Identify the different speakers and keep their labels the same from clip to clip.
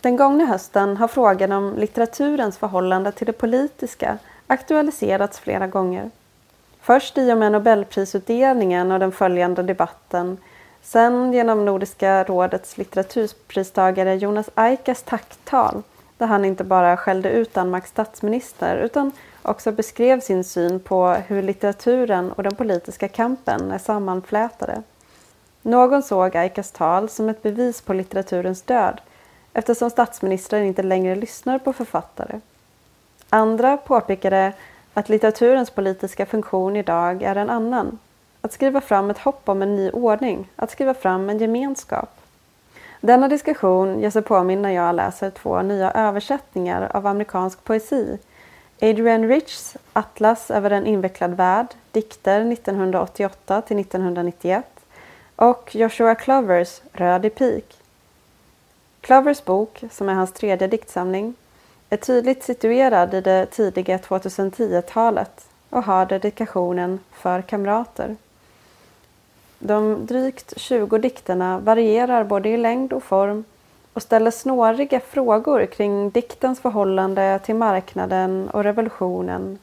Speaker 1: Den gångna hösten har frågan om litteraturens förhållande till det politiska aktualiserats flera gånger. Först i och med Nobelprisutdelningen och den följande debatten. Sen genom Nordiska rådets litteraturpristagare Jonas Aikas tacktal där han inte bara skällde ut Danmarks statsminister utan också beskrev sin syn på hur litteraturen och den politiska kampen är sammanflätade. Någon såg Aikas tal som ett bevis på litteraturens död eftersom statsministrar inte längre lyssnar på författare. Andra påpekade att litteraturens politiska funktion idag är en annan. Att skriva fram ett hopp om en ny ordning, att skriva fram en gemenskap. Denna diskussion gör sig påminn när jag läser två nya översättningar av amerikansk poesi. Adrian Richs Atlas över en invecklad värld, dikter 1988 till 1991 och Joshua Clovers Röd i pik. Clovers bok, som är hans tredje diktsamling, är tydligt situerad i det tidiga 2010-talet och har dedikationen För kamrater. De drygt 20 dikterna varierar både i längd och form och ställer snåriga frågor kring diktens förhållande till marknaden och revolutionen.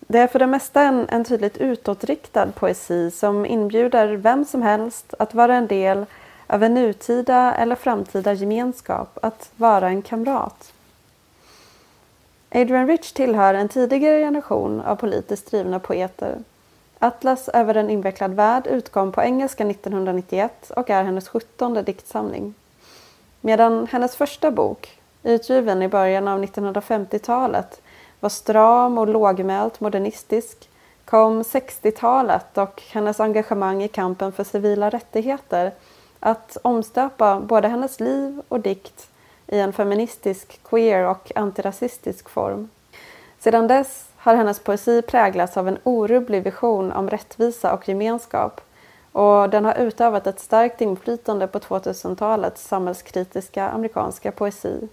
Speaker 1: Det är för det mesta en, en tydligt utåtriktad poesi som inbjuder vem som helst att vara en del över nutida eller framtida gemenskap, att vara en kamrat. Adrian Rich tillhör en tidigare generation av politiskt drivna poeter. Atlas över en invecklad värld utkom på engelska 1991 och är hennes sjuttonde diktsamling. Medan hennes första bok, utgiven i början av 1950-talet, var stram och lågmält modernistisk kom 60-talet och hennes engagemang i kampen för civila rättigheter att omstöpa både hennes liv och dikt i en feministisk, queer och antirasistisk form. Sedan dess har hennes poesi präglats av en orubblig vision om rättvisa och gemenskap och den har utövat ett starkt inflytande på 2000-talets samhällskritiska amerikanska poesi.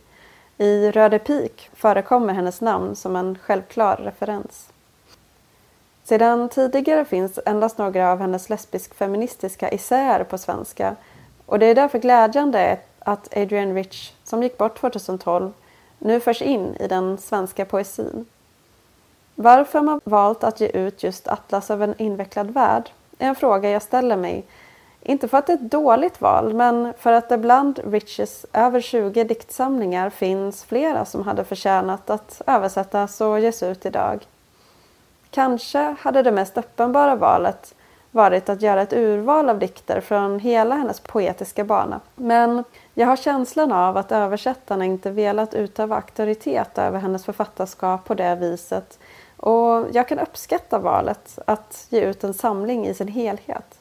Speaker 1: I Röde pik förekommer hennes namn som en självklar referens. Sedan tidigare finns endast några av hennes lesbisk-feministiska essäer på svenska och det är därför glädjande att Adrian Rich, som gick bort 2012, nu förs in i den svenska poesin. Varför man valt att ge ut just Atlas av en invecklad värld är en fråga jag ställer mig. Inte för att det är ett dåligt val, men för att det bland Riches över 20 diktsamlingar finns flera som hade förtjänat att översättas och ges ut idag. Kanske hade det mest uppenbara valet varit att göra ett urval av dikter från hela hennes poetiska bana. Men jag har känslan av att översättarna inte velat utöva auktoritet över hennes författarskap på det viset och jag kan uppskatta valet att ge ut en samling i sin helhet.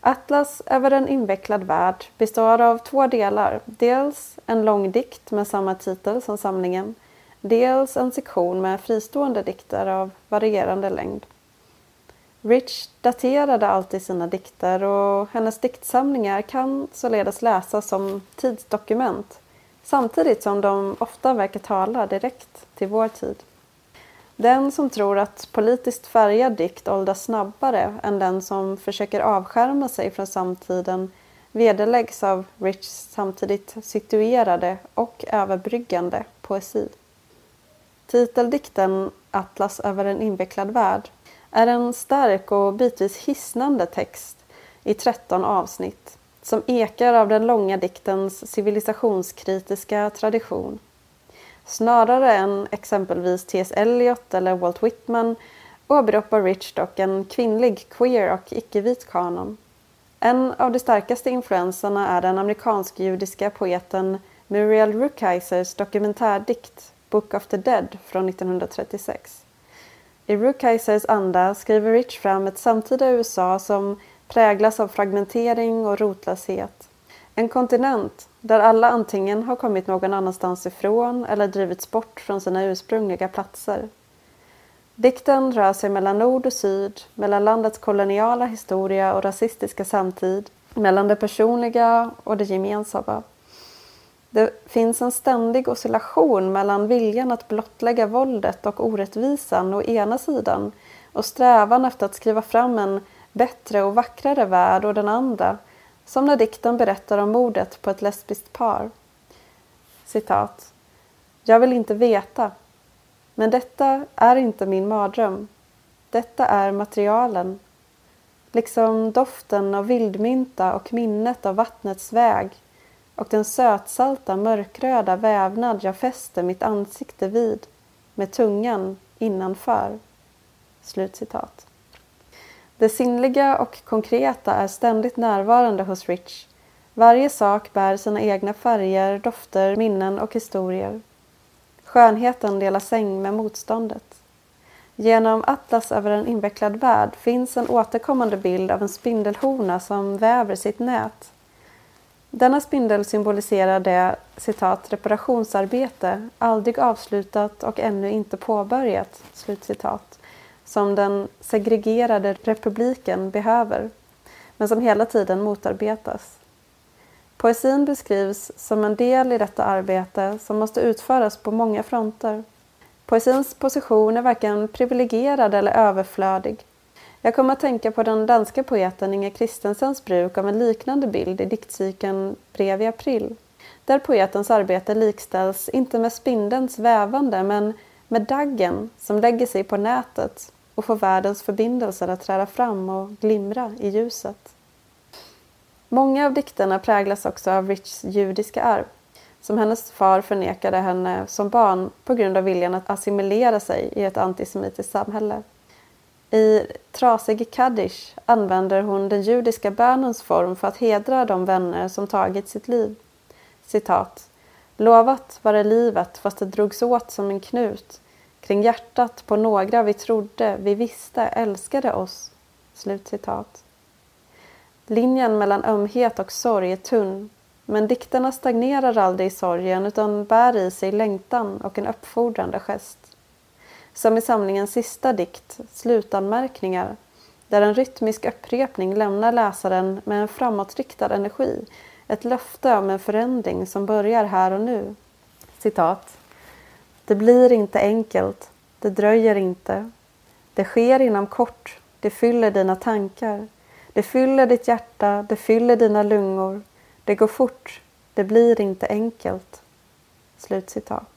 Speaker 1: Atlas över en invecklad värld består av två delar. Dels en lång dikt med samma titel som samlingen. Dels en sektion med fristående dikter av varierande längd. Rich daterade alltid sina dikter och hennes diktsamlingar kan således läsas som tidsdokument samtidigt som de ofta verkar tala direkt till vår tid. Den som tror att politiskt färgad dikt åldras snabbare än den som försöker avskärma sig från samtiden vederläggs av Richs samtidigt situerade och överbryggande poesi. Titeldikten Atlas över en invecklad värld är en stark och bitvis hisnande text i 13 avsnitt som ekar av den långa diktens civilisationskritiska tradition. Snarare än exempelvis T.S. Eliot eller Walt Whitman åberopar Rich dock en kvinnlig queer och icke-vit kanon. En av de starkaste influenserna är den amerikansk-judiska poeten Muriel Rukeyser's dokumentärdikt Book of the Dead från 1936. I Rukeyser's anda skriver Rich fram ett samtida USA som präglas av fragmentering och rotlöshet. En kontinent där alla antingen har kommit någon annanstans ifrån eller drivits bort från sina ursprungliga platser. Dikten rör sig mellan nord och syd, mellan landets koloniala historia och rasistiska samtid, mellan det personliga och det gemensamma. Det finns en ständig oscillation mellan viljan att blottlägga våldet och orättvisan å ena sidan och strävan efter att skriva fram en bättre och vackrare värld å den andra som när dikten berättar om mordet på ett lesbiskt par. citat. Jag vill inte veta. Men detta är inte min mardröm. Detta är materialen. Liksom doften av vildmynta och minnet av vattnets väg och den sötsalta mörkröda vävnad jag fäster mitt ansikte vid med tungan innanför. Slutcitat. Det sinnliga och konkreta är ständigt närvarande hos Rich. Varje sak bär sina egna färger, dofter, minnen och historier. Skönheten delar säng med motståndet. Genom Atlas över en invecklad värld finns en återkommande bild av en spindelhona som väver sitt nät. Denna spindel symboliserar det citat, reparationsarbete, aldrig avslutat och ännu inte påbörjat, slutcitat, som den segregerade republiken behöver, men som hela tiden motarbetas. Poesin beskrivs som en del i detta arbete som måste utföras på många fronter. Poesins position är varken privilegierad eller överflödig. Jag kommer att tänka på den danska poeten Inger Christensens bruk av en liknande bild i diktcykeln Brev i april, där poetens arbete likställs inte med spindelns vävande men med daggen som lägger sig på nätet och får världens förbindelser att träda fram och glimra i ljuset. Många av dikterna präglas också av Richs judiska arv, som hennes far förnekade henne som barn på grund av viljan att assimilera sig i ett antisemitiskt samhälle. I Trasig Kaddish använder hon den judiska bönens form för att hedra de vänner som tagit sitt liv. Citat. Lovat var det livet fast det drogs åt som en knut kring hjärtat på några vi trodde, vi visste älskade oss. Slutcitat. Linjen mellan ömhet och sorg är tunn, men dikterna stagnerar aldrig i sorgen utan bär i sig längtan och en uppfordrande gest. Som i samlingens sista dikt, Slutanmärkningar, där en rytmisk upprepning lämnar läsaren med en framåtriktad energi, ett löfte om en förändring som börjar här och nu. Citat. Det blir inte enkelt, det dröjer inte. Det sker inom kort, det fyller dina tankar. Det fyller ditt hjärta, det fyller dina lungor. Det går fort, det blir inte enkelt. Slutcitat.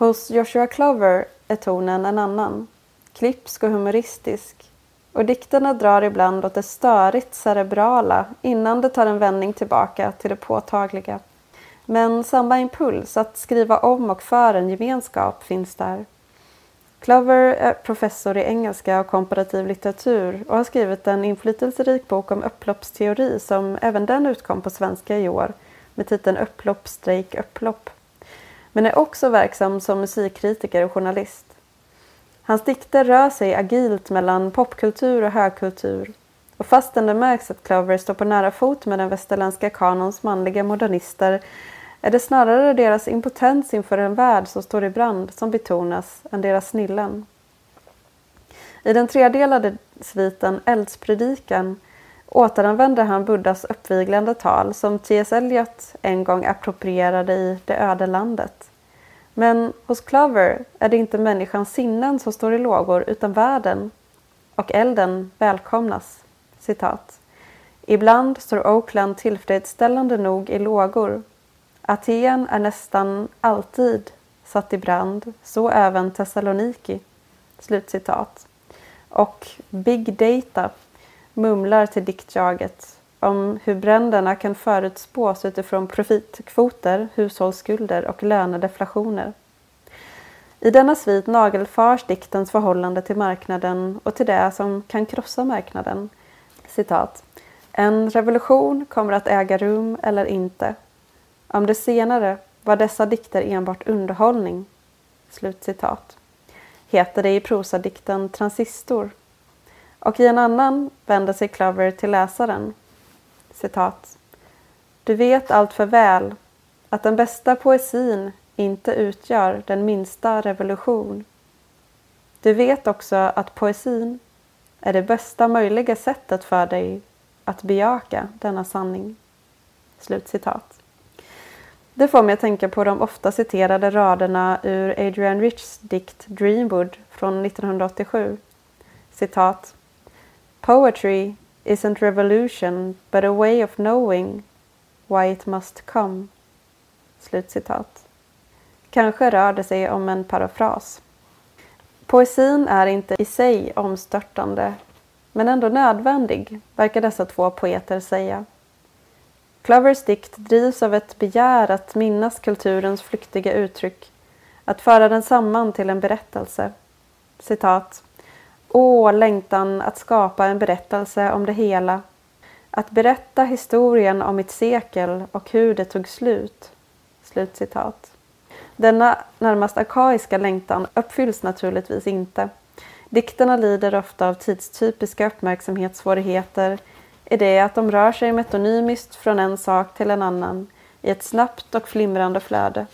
Speaker 1: Hos Joshua Clover är tonen en annan, klipsk och humoristisk. Och dikterna drar ibland åt det störigt cerebrala innan det tar en vändning tillbaka till det påtagliga. Men samma impuls att skriva om och för en gemenskap finns där. Clover är professor i engelska och komparativ litteratur och har skrivit en inflytelserik bok om upploppsteori som även den utkom på svenska i år med titeln Upplopp, strejk, upplopp. Men är också verksam som musikkritiker och journalist. Hans dikter rör sig agilt mellan popkultur och högkultur och fastän det märks att Clover står på nära fot med den västerländska kanons manliga modernister är det snarare deras impotens inför en värld som står i brand som betonas än deras snillen. I den tredelade sviten Eldspredikan återanvänder han Buddhas uppviglande tal som T.S. Eliot en gång approprierade i Det öde landet. Men hos Clover är det inte människans sinnen som står i lågor utan världen och elden välkomnas. Citat. Ibland står Oakland tillfredsställande nog i lågor Aten är nästan alltid satt i brand, så även Thessaloniki. Slutcitat. Och Big Data mumlar till diktjaget om hur bränderna kan förutspås utifrån profitkvoter, hushållsskulder och lönedeflationer. I denna svit nagelfars diktens förhållande till marknaden och till det som kan krossa marknaden. Citat. En revolution kommer att äga rum eller inte. Om det senare var dessa dikter enbart underhållning. Slutcitat. Heter det i prosadikten Transistor. Och i en annan vänder sig Clover till läsaren. Citat. Du vet allt för väl att den bästa poesin inte utgör den minsta revolution. Du vet också att poesin är det bästa möjliga sättet för dig att bejaka denna sanning. Slutcitat. Det får mig att tänka på de ofta citerade raderna ur Adrian Richs dikt Dreamwood från 1987. Citat. Poetry isn't revolution but a way of knowing why it must come. Slutcitat. Kanske rör det sig om en parafras. Poesin är inte i sig omstörtande, men ändå nödvändig, verkar dessa två poeter säga. Clovers dikt drivs av ett begär att minnas kulturens flyktiga uttryck, att föra den samman till en berättelse. Citat. Åh, längtan att skapa en berättelse om det hela. Att berätta historien om mitt sekel och hur det tog slut. Slutcitat. Denna närmast arkaiska längtan uppfylls naturligtvis inte. Dikterna lider ofta av tidstypiska uppmärksamhetssvårigheter i det att de rör sig metonymiskt från en sak till en annan i ett snabbt och flimrande flöde.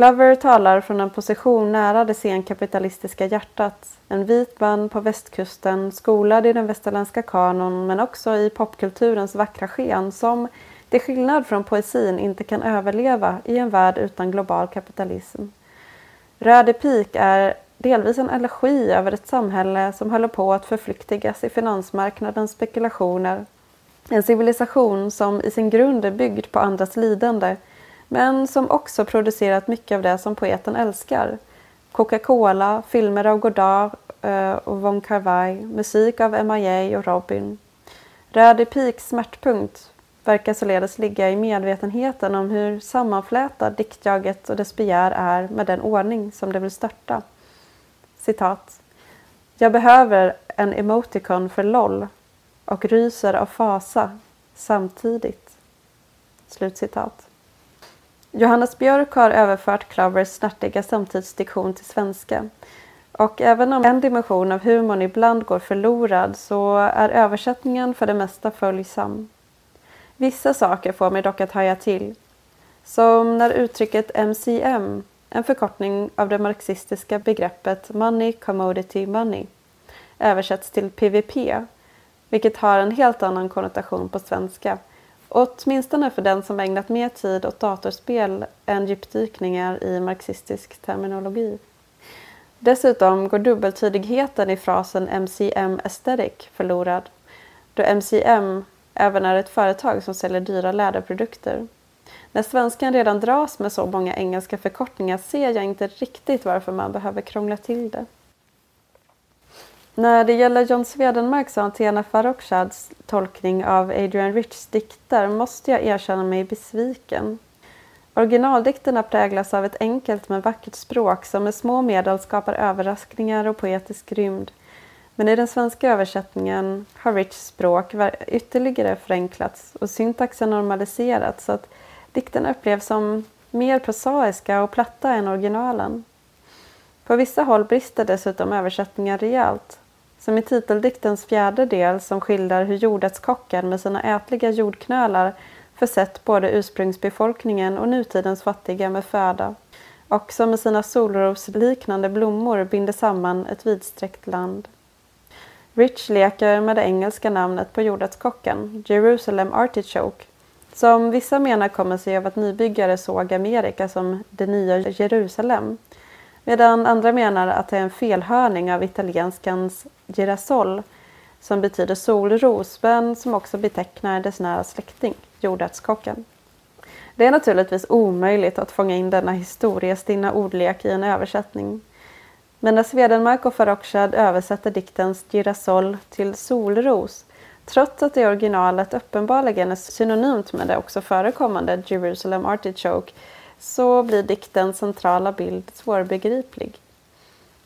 Speaker 1: Clover talar från en position nära det senkapitalistiska hjärtat. En vit man på västkusten, skolad i den västerländska kanon men också i popkulturens vackra sken som, till skillnad från poesin, inte kan överleva i en värld utan global kapitalism. Röde pik är delvis en allergi över ett samhälle som håller på att förflyktigas i finansmarknadens spekulationer. En civilisation som i sin grund är byggd på andras lidande men som också producerat mycket av det som poeten älskar. Coca-Cola, filmer av Godard eh, och Von Carvaj, musik av M.I.A. och Robin. Röde Piks smärtpunkt verkar således ligga i medvetenheten om hur sammanflätad diktjaget och dess begär är med den ordning som det vill störta. Citat. Jag behöver en emoticon för LOL och ryser av fasa samtidigt. Slutcitat. Johannes Björk har överfört Clovers snärtiga samtidsdiktion till svenska. Och även om en dimension av humorn ibland går förlorad så är översättningen för det mesta följsam. Vissa saker får mig dock att haja till. Som när uttrycket MCM, en förkortning av det marxistiska begreppet Money Commodity Money, översätts till PVP, vilket har en helt annan konnotation på svenska Åtminstone för den som ägnat mer tid åt datorspel än djupdykningar i marxistisk terminologi. Dessutom går dubbeltydigheten i frasen MCM Aesthetic förlorad då MCM även är ett företag som säljer dyra läderprodukter. När svenskan redan dras med så många engelska förkortningar ser jag inte riktigt varför man behöver krångla till det. När det gäller John Swedenmarks och Antena Farrokhzads tolkning av Adrian Richs dikter måste jag erkänna mig besviken. Originaldikterna präglas av ett enkelt men vackert språk som med små medel skapar överraskningar och poetisk rymd. Men i den svenska översättningen har Richs språk ytterligare förenklats och syntaxen normaliserats så att dikterna upplevs som mer prosaiska och platta än originalen. På vissa håll brister dessutom översättningen rejält som i titeldiktens fjärde del som skildrar hur jordärtskocken med sina ätliga jordknölar försett både ursprungsbefolkningen och nutidens fattiga med föda och som med sina solrosliknande blommor binder samman ett vidsträckt land. Rich leker med det engelska namnet på jordärtskocken, Jerusalem Artichoke, som vissa menar kommer sig av att nybyggare såg Amerika som det nya Jerusalem Medan andra menar att det är en felhörning av italienskans girasol som betyder solros men som också betecknar dess nära släkting, jordärtskocken. Det är naturligtvis omöjligt att fånga in denna historiestinna ordlek i en översättning. Men när Swedenmark och Farrokhzad översätter diktens girasol till solros trots att det i originalet uppenbarligen är synonymt med det också förekommande Jerusalem Artichoke så blir diktens centrala bild svårbegriplig.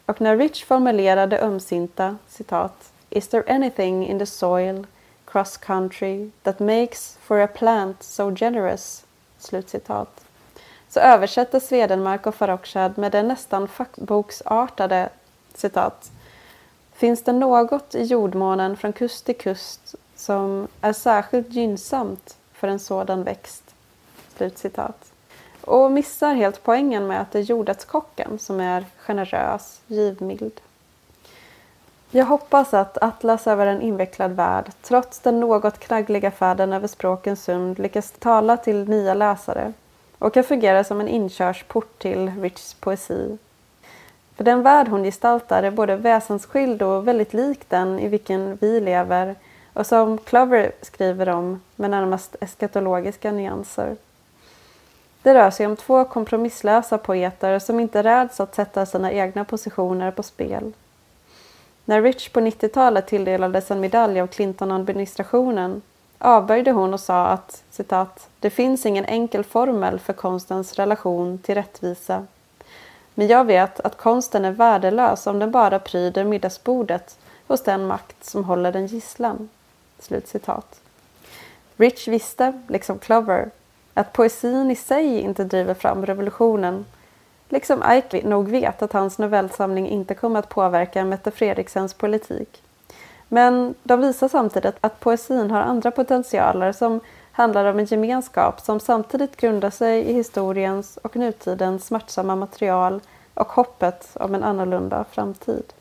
Speaker 1: Och när Rich formulerade ömsinta citat Is there anything in the soil, cross country, that makes for a plant so generous? Slutcitat. Så översätter Swedenmark och Farrokhzad med den nästan fackboksartade citat. Finns det något i jordmånen från kust till kust som är särskilt gynnsamt för en sådan växt? Slutcitat och missar helt poängen med att det är jordärtskocken som är generös, givmild. Jag hoppas att Atlas över en invecklad värld, trots den något knaggliga färden över språkens sund, lyckas tala till nya läsare och kan fungera som en inkörsport till Richs poesi. För den värld hon gestaltar är både väsensskild och väldigt lik den i vilken vi lever och som Clover skriver om med närmast eskatologiska nyanser. Det rör sig om två kompromisslösa poeter som inte räds att sätta sina egna positioner på spel. När Rich på 90-talet tilldelades en medalj av Clinton-administrationen avböjde hon och sa att citat, ”det finns ingen enkel formel för konstens relation till rättvisa. Men jag vet att konsten är värdelös om den bara pryder middagsbordet hos den makt som håller den gisslan.” Slutcitat. Rich visste, liksom Clover, att poesin i sig inte driver fram revolutionen. Liksom Ike nog vet att hans novellsamling inte kommer att påverka Mette Fredriksens politik. Men de visar samtidigt att poesin har andra potentialer som handlar om en gemenskap som samtidigt grundar sig i historiens och nutidens smärtsamma material och hoppet om en annorlunda framtid.